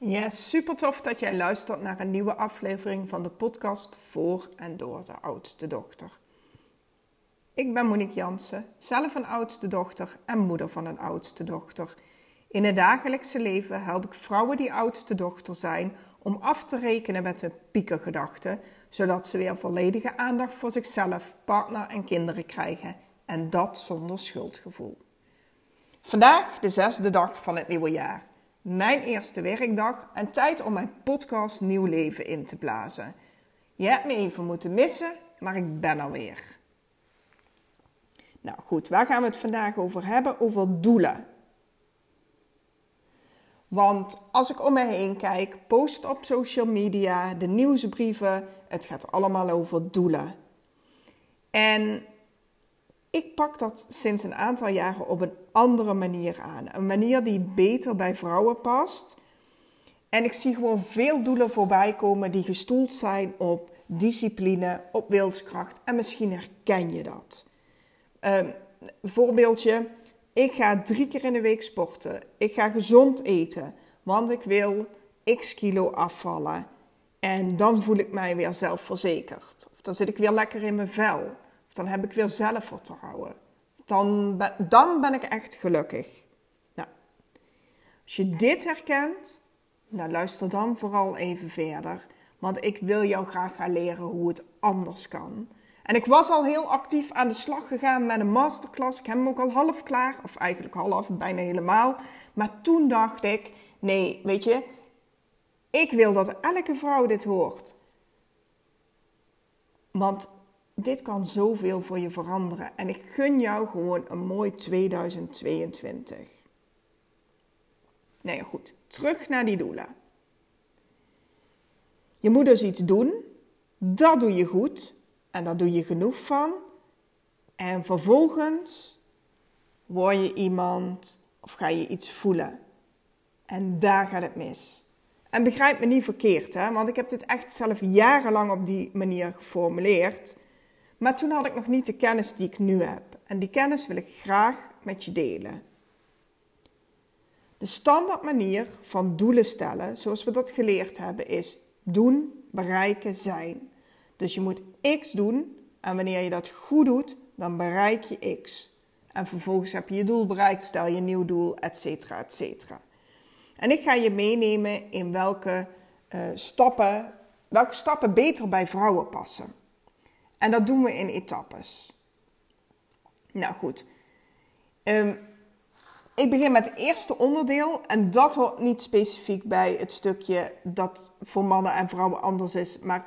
Ja, super tof dat jij luistert naar een nieuwe aflevering van de podcast voor en door de oudste dochter. Ik ben Monique Jansen, zelf een oudste dochter en moeder van een oudste dochter. In het dagelijkse leven help ik vrouwen die oudste dochter zijn om af te rekenen met hun piekengedachten, zodat ze weer volledige aandacht voor zichzelf, partner en kinderen krijgen. En dat zonder schuldgevoel. Vandaag de zesde dag van het nieuwe jaar mijn eerste werkdag en tijd om mijn podcast nieuw leven in te blazen. Je hebt me even moeten missen, maar ik ben er weer. Nou goed, waar gaan we het vandaag over hebben? Over doelen. Want als ik om me heen kijk, post op social media, de nieuwsbrieven, het gaat allemaal over doelen. En ik pak dat sinds een aantal jaren op een andere manier aan. Een manier die beter bij vrouwen past. En ik zie gewoon veel doelen voorbij komen die gestoeld zijn op discipline, op wilskracht. En misschien herken je dat. Um, voorbeeldje, ik ga drie keer in de week sporten. Ik ga gezond eten, want ik wil x kilo afvallen. En dan voel ik mij weer zelfverzekerd. Of dan zit ik weer lekker in mijn vel dan heb ik weer zelfvertrouwen. Dan dan ben ik echt gelukkig. Nou, als je dit herkent, nou luister dan vooral even verder. Want ik wil jou graag gaan leren hoe het anders kan. En ik was al heel actief aan de slag gegaan met een masterclass. Ik heb hem ook al half klaar, of eigenlijk half, bijna helemaal. Maar toen dacht ik, nee, weet je, ik wil dat elke vrouw dit hoort. Want dit kan zoveel voor je veranderen. En ik gun jou gewoon een mooi 2022. Nou ja, goed. Terug naar die doelen. Je moet dus iets doen. Dat doe je goed. En daar doe je genoeg van. En vervolgens word je iemand of ga je iets voelen. En daar gaat het mis. En begrijp me niet verkeerd, hè? want ik heb dit echt zelf jarenlang op die manier geformuleerd. Maar toen had ik nog niet de kennis die ik nu heb. En die kennis wil ik graag met je delen. De standaard manier van doelen stellen, zoals we dat geleerd hebben, is doen, bereiken, zijn. Dus je moet X doen en wanneer je dat goed doet, dan bereik je X. En vervolgens heb je je doel bereikt, stel je een nieuw doel, et cetera, et cetera. En ik ga je meenemen in welke, uh, stappen, welke stappen beter bij vrouwen passen. En dat doen we in etappes. Nou goed. Ehm, ik begin met het eerste onderdeel. En dat hoort niet specifiek bij het stukje dat voor mannen en vrouwen anders is. Maar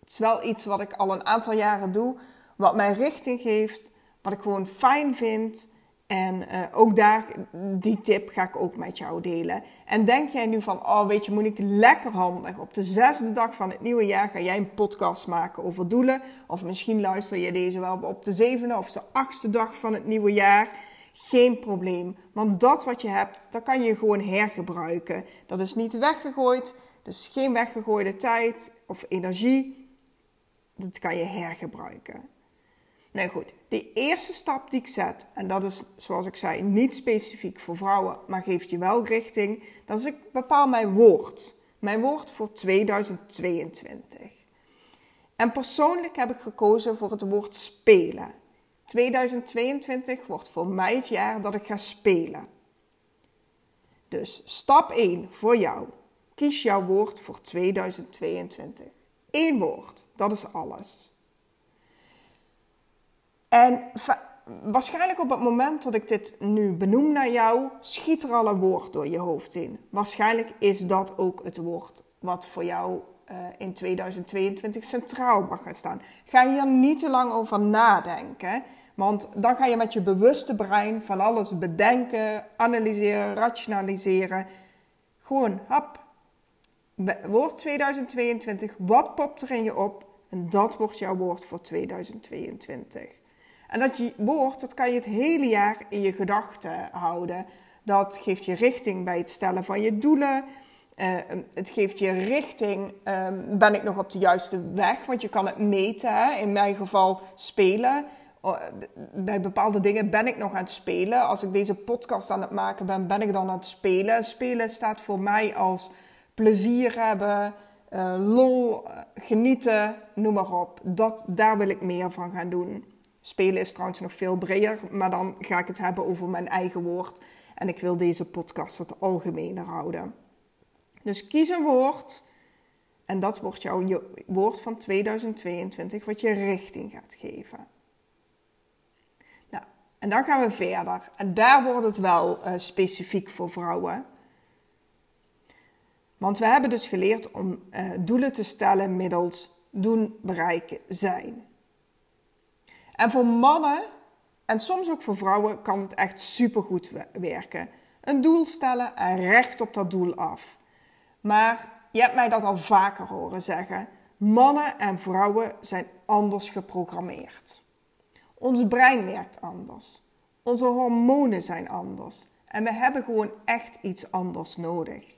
het is wel iets wat ik al een aantal jaren doe. Wat mij richting geeft. Wat ik gewoon fijn vind. En uh, ook daar, die tip ga ik ook met jou delen. En denk jij nu van, oh weet je Monique, lekker handig. Op de zesde dag van het nieuwe jaar ga jij een podcast maken over doelen. Of misschien luister je deze wel op de zevende of de achtste dag van het nieuwe jaar. Geen probleem, want dat wat je hebt, dat kan je gewoon hergebruiken. Dat is niet weggegooid, dus geen weggegooide tijd of energie. Dat kan je hergebruiken. Nou goed, de eerste stap die ik zet, en dat is zoals ik zei niet specifiek voor vrouwen, maar geeft je wel richting, dat is ik bepaal mijn woord. Mijn woord voor 2022. En persoonlijk heb ik gekozen voor het woord spelen. 2022 wordt voor mij het jaar dat ik ga spelen. Dus stap 1 voor jou. Kies jouw woord voor 2022. Eén woord, dat is alles. En waarschijnlijk op het moment dat ik dit nu benoem naar jou, schiet er al een woord door je hoofd in. Waarschijnlijk is dat ook het woord wat voor jou uh, in 2022 centraal mag gaan staan. Ga hier niet te lang over nadenken. Want dan ga je met je bewuste brein van alles bedenken, analyseren, rationaliseren. Gewoon, hap. Woord 2022, wat popt er in je op? En dat wordt jouw woord voor 2022. En dat je woord, dat kan je het hele jaar in je gedachten houden. Dat geeft je richting bij het stellen van je doelen. Uh, het geeft je richting, um, ben ik nog op de juiste weg? Want je kan het meten, in mijn geval spelen. bij bepaalde dingen ben ik nog aan het spelen. Als ik deze podcast aan het maken ben, ben ik dan aan het spelen. Spelen staat voor mij als plezier hebben, uh, lol, genieten, noem maar op. Dat, daar wil ik meer van gaan doen. Spelen is trouwens nog veel breder, maar dan ga ik het hebben over mijn eigen woord. En ik wil deze podcast wat algemener houden. Dus kies een woord. En dat wordt jouw woord van 2022, wat je richting gaat geven. Nou, en dan gaan we verder. En daar wordt het wel uh, specifiek voor vrouwen. Want we hebben dus geleerd om uh, doelen te stellen middels doen, bereiken, zijn. En voor mannen en soms ook voor vrouwen kan het echt supergoed werken. Een doel stellen en recht op dat doel af. Maar je hebt mij dat al vaker horen zeggen. Mannen en vrouwen zijn anders geprogrammeerd. Ons brein werkt anders. Onze hormonen zijn anders. En we hebben gewoon echt iets anders nodig.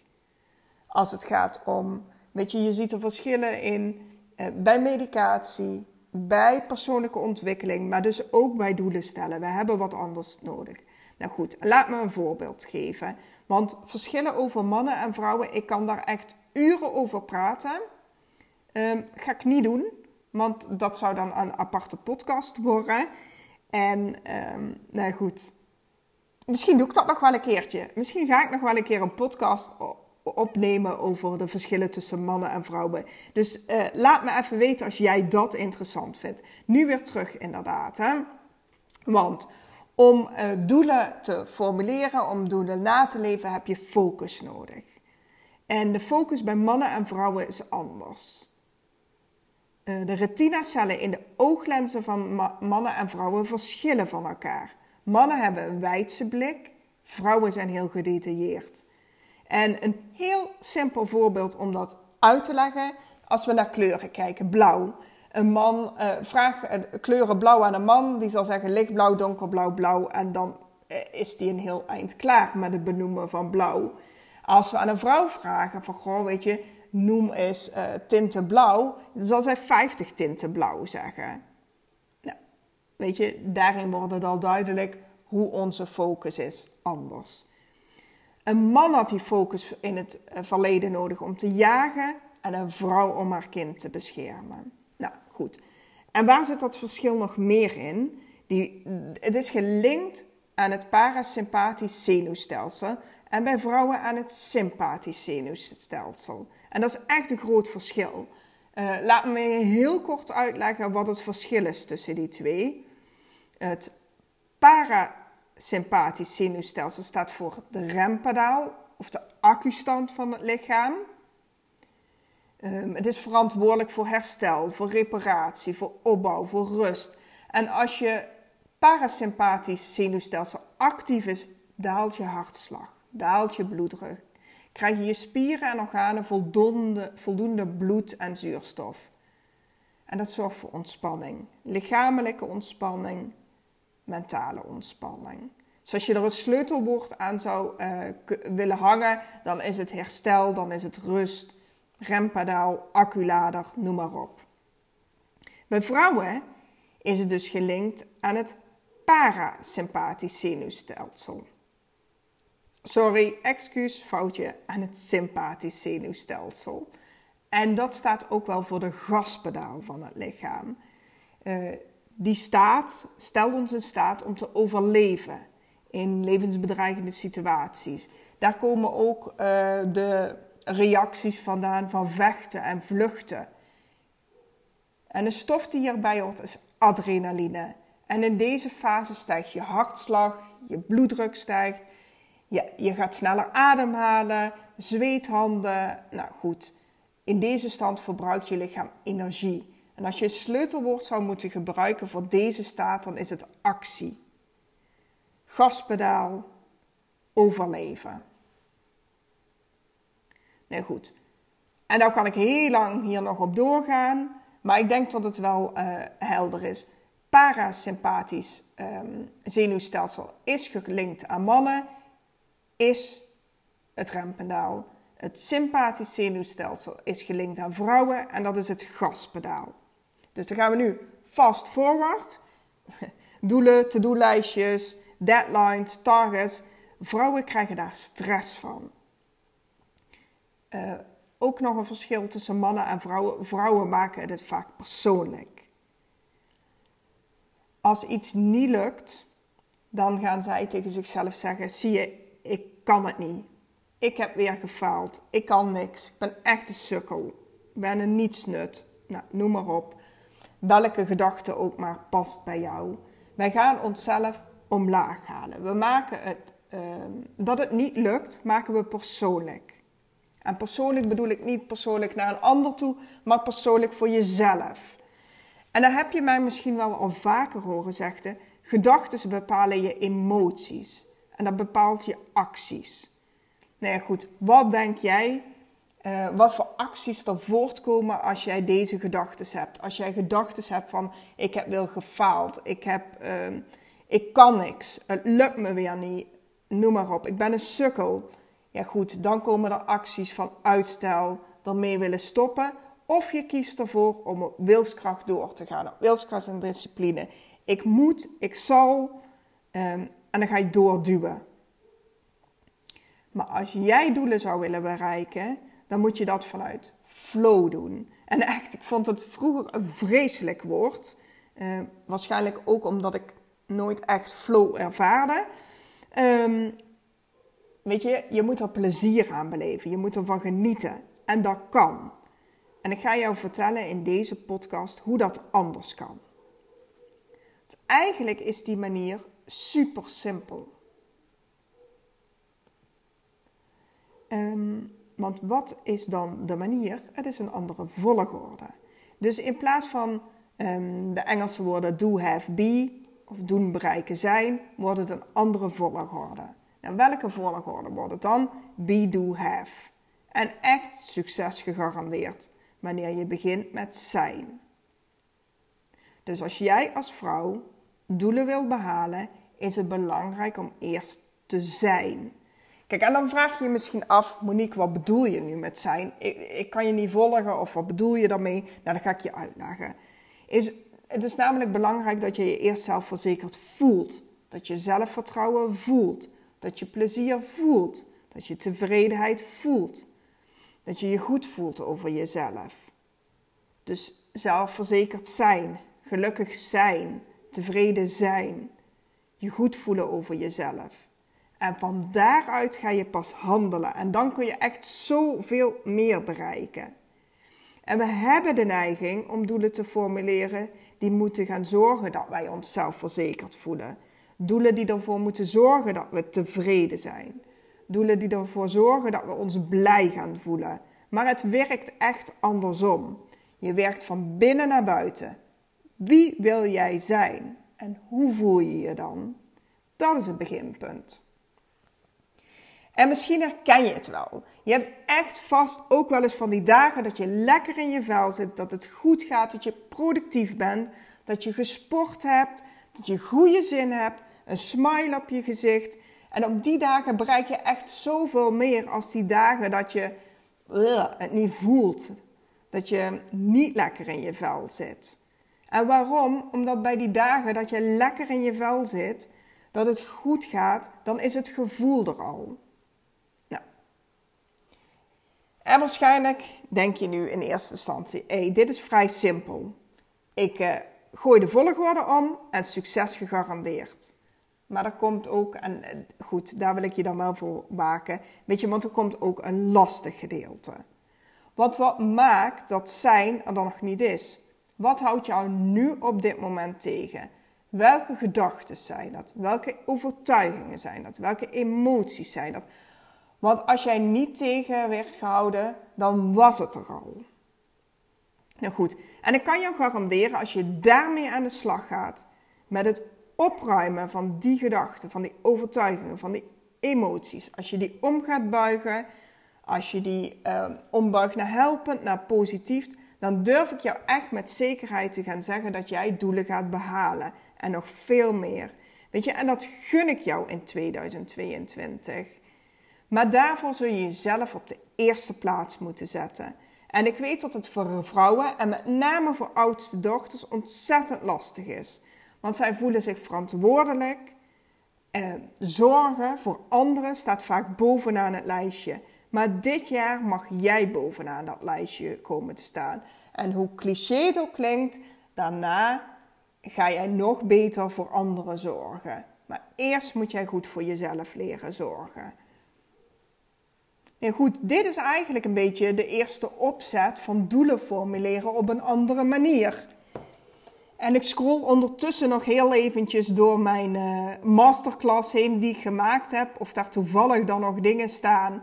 Als het gaat om, weet je, je ziet er verschillen in eh, bij medicatie, bij persoonlijke ontwikkeling, maar dus ook bij doelen stellen. We hebben wat anders nodig. Nou goed, laat me een voorbeeld geven. Want verschillen over mannen en vrouwen, ik kan daar echt uren over praten. Um, ga ik niet doen, want dat zou dan een aparte podcast worden. En um, nou goed, misschien doe ik dat nog wel een keertje. Misschien ga ik nog wel een keer een podcast opnemen over de verschillen tussen mannen en vrouwen. Dus uh, laat me even weten als jij dat interessant vindt. Nu weer terug inderdaad. Hè? Want om uh, doelen te formuleren, om doelen na te leven, heb je focus nodig. En de focus bij mannen en vrouwen is anders. Uh, de retinacellen in de ooglenzen van ma mannen en vrouwen verschillen van elkaar. Mannen hebben een wijdse blik, vrouwen zijn heel gedetailleerd. En een heel simpel voorbeeld om dat uit te leggen, als we naar kleuren kijken, blauw. Een man, uh, vraag uh, kleuren blauw aan een man, die zal zeggen lichtblauw, donkerblauw, blauw. En dan uh, is die een heel eind klaar met het benoemen van blauw. Als we aan een vrouw vragen van, goh, weet je, noem eens tinten blauw, dan zal zij 50 tinten blauw zeggen. Nou, weet je, daarin wordt het al duidelijk hoe onze focus is anders. Een man had die focus in het eh, verleden nodig om te jagen en een vrouw om haar kind te beschermen. Nou, goed. En waar zit dat verschil nog meer in? Die, het is gelinkt aan het parasympathisch zenuwstelsel en bij vrouwen aan het sympathisch zenuwstelsel. En dat is echt een groot verschil. Uh, laat me heel kort uitleggen wat het verschil is tussen die twee. Het para sympathisch zenuwstelsel staat voor de rempedaal of de accustand van het lichaam. Um, het is verantwoordelijk voor herstel, voor reparatie, voor opbouw, voor rust. En als je parasympathisch zenuwstelsel actief is, daalt je hartslag, daalt je bloeddruk. Krijg je je spieren en organen voldoende, voldoende bloed en zuurstof. En dat zorgt voor ontspanning, lichamelijke ontspanning, mentale ontspanning. Dus als je er een sleutelwoord aan zou uh, willen hangen, dan is het herstel, dan is het rust, rempedaal, acculader, noem maar op. Bij vrouwen is het dus gelinkt aan het parasympathisch zenuwstelsel. Sorry, excuus, foutje, aan het sympathisch zenuwstelsel. En dat staat ook wel voor de gaspedaal van het lichaam. Uh, die staat, stelt ons in staat om te overleven in levensbedreigende situaties. Daar komen ook uh, de reacties vandaan van vechten en vluchten. En de stof die hierbij hoort is adrenaline. En in deze fase stijgt je hartslag, je bloeddruk stijgt, je, je gaat sneller ademhalen, zweethanden. Nou goed, in deze stand verbruikt je lichaam energie. En als je een sleutelwoord zou moeten gebruiken voor deze staat, dan is het actie. Gaspedaal, overleven. Nou goed. En nou kan ik heel lang hier nog op doorgaan, maar ik denk dat het wel uh, helder is. Parasympathisch um, zenuwstelsel is gelinkt aan mannen, is het rempedaal. Het sympathisch zenuwstelsel is gelinkt aan vrouwen en dat is het gaspedaal. Dus dan gaan we nu fast forward. Doelen, to-do-lijstjes, deadlines, targets. Vrouwen krijgen daar stress van. Uh, ook nog een verschil tussen mannen en vrouwen. Vrouwen maken het vaak persoonlijk. Als iets niet lukt, dan gaan zij tegen zichzelf zeggen: Zie je, ik kan het niet. Ik heb weer gefaald. Ik kan niks. Ik ben echt een sukkel. Ik ben een nietsnut. Nou, noem maar op. Welke gedachte ook maar past bij jou. Wij gaan onszelf omlaag halen. We maken het, uh, dat het niet lukt, maken we persoonlijk. En persoonlijk bedoel ik niet persoonlijk naar een ander toe, maar persoonlijk voor jezelf. En dan heb je mij misschien wel al vaker horen zeggen: gedachten bepalen je emoties. En dat bepaalt je acties. Nou ja, goed, wat denk jij? Uh, wat voor acties er voortkomen als jij deze gedachten hebt? Als jij gedachten hebt van: ik heb wel gefaald, ik, heb, uh, ik kan niks, het lukt me weer niet, noem maar op, ik ben een sukkel. Ja, goed, dan komen er acties van uitstel, ermee willen stoppen. Of je kiest ervoor om op wilskracht door te gaan, op wilskracht en discipline. Ik moet, ik zal, um, en dan ga je doorduwen. Maar als jij doelen zou willen bereiken, dan moet je dat vanuit flow doen. En echt, ik vond het vroeger een vreselijk woord. Uh, waarschijnlijk ook omdat ik nooit echt flow ervaarde. Um, weet je, je moet er plezier aan beleven. Je moet ervan genieten. En dat kan. En ik ga jou vertellen in deze podcast hoe dat anders kan. eigenlijk is die manier super simpel. Um, want wat is dan de manier? Het is een andere volgorde. Dus in plaats van um, de Engelse woorden do, have, be of doen, bereiken, zijn, wordt het een andere volgorde. En welke volgorde wordt het dan? Be, do, have. En echt succes gegarandeerd wanneer je begint met zijn. Dus als jij als vrouw doelen wil behalen, is het belangrijk om eerst te zijn. Kijk, en dan vraag je je misschien af, Monique, wat bedoel je nu met zijn? Ik, ik kan je niet volgen of wat bedoel je daarmee? Nou, dat ga ik je uitleggen. Is, het is namelijk belangrijk dat je je eerst zelfverzekerd voelt. Dat je zelfvertrouwen voelt. Dat je plezier voelt. Dat je tevredenheid voelt. Dat je je goed voelt over jezelf. Dus zelfverzekerd zijn, gelukkig zijn, tevreden zijn. Je goed voelen over jezelf. En van daaruit ga je pas handelen. En dan kun je echt zoveel meer bereiken. En we hebben de neiging om doelen te formuleren die moeten gaan zorgen dat wij ons zelfverzekerd voelen. Doelen die ervoor moeten zorgen dat we tevreden zijn. Doelen die ervoor zorgen dat we ons blij gaan voelen. Maar het werkt echt andersom. Je werkt van binnen naar buiten. Wie wil jij zijn? En hoe voel je je dan? Dat is het beginpunt. En misschien herken je het wel. Je hebt echt vast ook wel eens van die dagen dat je lekker in je vel zit, dat het goed gaat, dat je productief bent, dat je gesport hebt, dat je goede zin hebt, een smile op je gezicht. En op die dagen bereik je echt zoveel meer als die dagen dat je het niet voelt. Dat je niet lekker in je vel zit. En waarom? Omdat bij die dagen dat je lekker in je vel zit, dat het goed gaat, dan is het gevoel er al. En waarschijnlijk denk je nu in eerste instantie: hey, dit is vrij simpel. Ik uh, gooi de volgorde om en succes gegarandeerd. Maar er komt ook, en eh, goed, daar wil ik je dan wel voor waken. Weet je, want er komt ook een lastig gedeelte. Wat wat maakt dat zijn er dan nog niet is? Wat houdt jou nu op dit moment tegen? Welke gedachten zijn dat? Welke overtuigingen zijn dat? Welke emoties zijn dat? Want als jij niet tegen werd gehouden, dan was het er al. Nou goed, en ik kan jou garanderen, als je daarmee aan de slag gaat, met het opruimen van die gedachten, van die overtuigingen, van die emoties, als je die om gaat buigen, als je die uh, ombuigt naar helpend, naar positief, dan durf ik jou echt met zekerheid te gaan zeggen dat jij doelen gaat behalen. En nog veel meer. Weet je, en dat gun ik jou in 2022. Maar daarvoor zul je jezelf op de eerste plaats moeten zetten. En ik weet dat het voor vrouwen en met name voor oudste dochters ontzettend lastig is. Want zij voelen zich verantwoordelijk. Eh, zorgen voor anderen staat vaak bovenaan het lijstje. Maar dit jaar mag jij bovenaan dat lijstje komen te staan. En hoe cliché het ook klinkt, daarna ga jij nog beter voor anderen zorgen. Maar eerst moet jij goed voor jezelf leren zorgen. En goed, dit is eigenlijk een beetje de eerste opzet van doelen formuleren op een andere manier. En ik scroll ondertussen nog heel eventjes door mijn uh, masterclass heen die ik gemaakt heb. Of daar toevallig dan nog dingen staan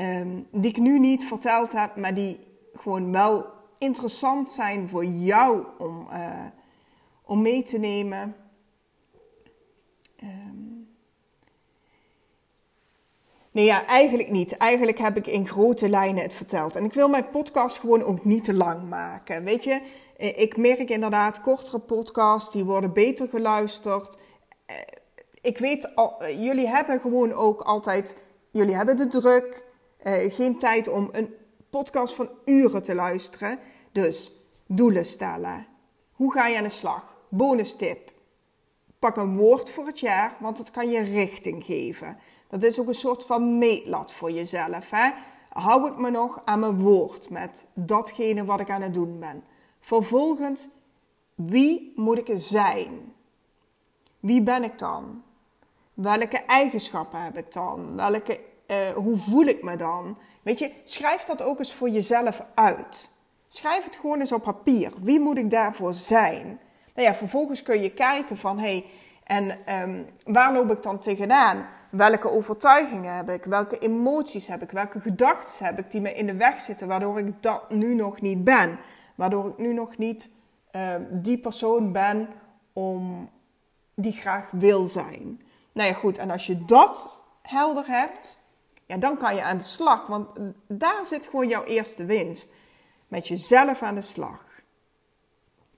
um, die ik nu niet verteld heb, maar die gewoon wel interessant zijn voor jou om, uh, om mee te nemen. Nee, ja, eigenlijk niet. Eigenlijk heb ik in grote lijnen het verteld. En ik wil mijn podcast gewoon ook niet te lang maken. Weet je, eh, ik merk inderdaad, kortere podcasts, die worden beter geluisterd. Eh, ik weet, eh, jullie hebben gewoon ook altijd, jullie hebben de druk, geen tijd om een podcast van uren te luisteren. Dus doelen stellen. Hoe ga je aan de slag? Bonus tip. Pak een woord voor het jaar, want dat kan je richting geven. Dat is ook een soort van meetlat voor jezelf. Hè? Hou ik me nog aan mijn woord met datgene wat ik aan het doen ben? Vervolgens, wie moet ik zijn? Wie ben ik dan? Welke eigenschappen heb ik dan? Welke, uh, hoe voel ik me dan? Weet je, schrijf dat ook eens voor jezelf uit. Schrijf het gewoon eens op papier. Wie moet ik daarvoor zijn? Nou ja, vervolgens kun je kijken van, hé, hey, en um, waar loop ik dan tegenaan? Welke overtuigingen heb ik? Welke emoties heb ik? Welke gedachten heb ik die me in de weg zitten, waardoor ik dat nu nog niet ben? Waardoor ik nu nog niet uh, die persoon ben om die graag wil zijn. Nou ja, goed. En als je dat helder hebt, ja, dan kan je aan de slag. Want daar zit gewoon jouw eerste winst. Met jezelf aan de slag.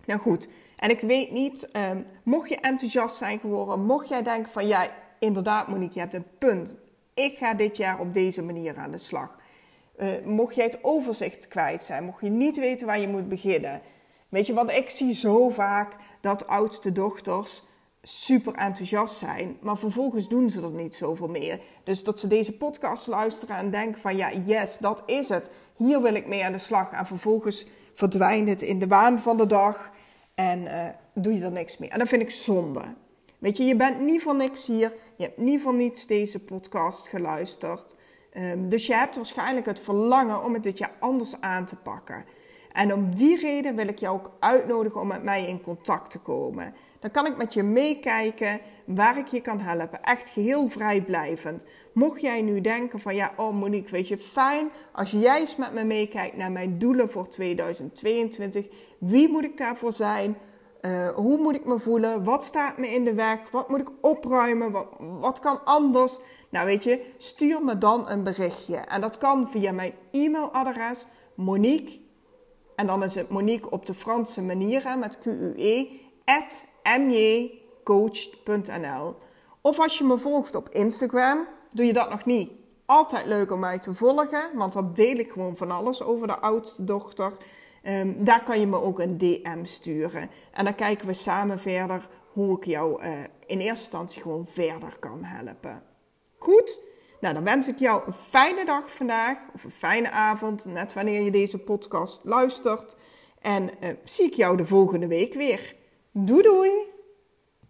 Nou goed, en ik weet niet, um, mocht je enthousiast zijn geworden, mocht jij denken van ja, inderdaad Monique, je hebt een punt. Ik ga dit jaar op deze manier aan de slag. Uh, mocht jij het overzicht kwijt zijn, mocht je niet weten waar je moet beginnen. Weet je, want ik zie zo vaak dat oudste dochters super enthousiast zijn, maar vervolgens doen ze er niet zoveel meer. Dus dat ze deze podcast luisteren en denken van ja, yes, dat is het. Hier wil ik mee aan de slag. En vervolgens verdwijnt het in de waan van de dag en uh, doe je er niks mee. En dat vind ik zonde. Weet je, je bent niet van niks hier. Je hebt niet van niets deze podcast geluisterd. Um, dus je hebt waarschijnlijk het verlangen om het dit jaar anders aan te pakken. En om die reden wil ik jou ook uitnodigen om met mij in contact te komen. Dan kan ik met je meekijken waar ik je kan helpen. Echt geheel vrijblijvend. Mocht jij nu denken van ja, oh Monique, weet je, fijn als jij eens met me meekijkt naar mijn doelen voor 2022. Wie moet ik daarvoor zijn? Uh, hoe moet ik me voelen? Wat staat me in de weg? Wat moet ik opruimen? Wat, wat kan anders? Nou weet je, stuur me dan een berichtje. En dat kan via mijn e-mailadres Monique. En dan is het Monique op de Franse manier met QUE. At mjcoach.nl Of als je me volgt op Instagram, doe je dat nog niet. Altijd leuk om mij te volgen, want dan deel ik gewoon van alles over de oudste dochter. Um, daar kan je me ook een DM sturen. En dan kijken we samen verder hoe ik jou uh, in eerste instantie gewoon verder kan helpen. Goed? Nou, dan wens ik jou een fijne dag vandaag, of een fijne avond, net wanneer je deze podcast luistert. En uh, zie ik jou de volgende week weer. Doei doei!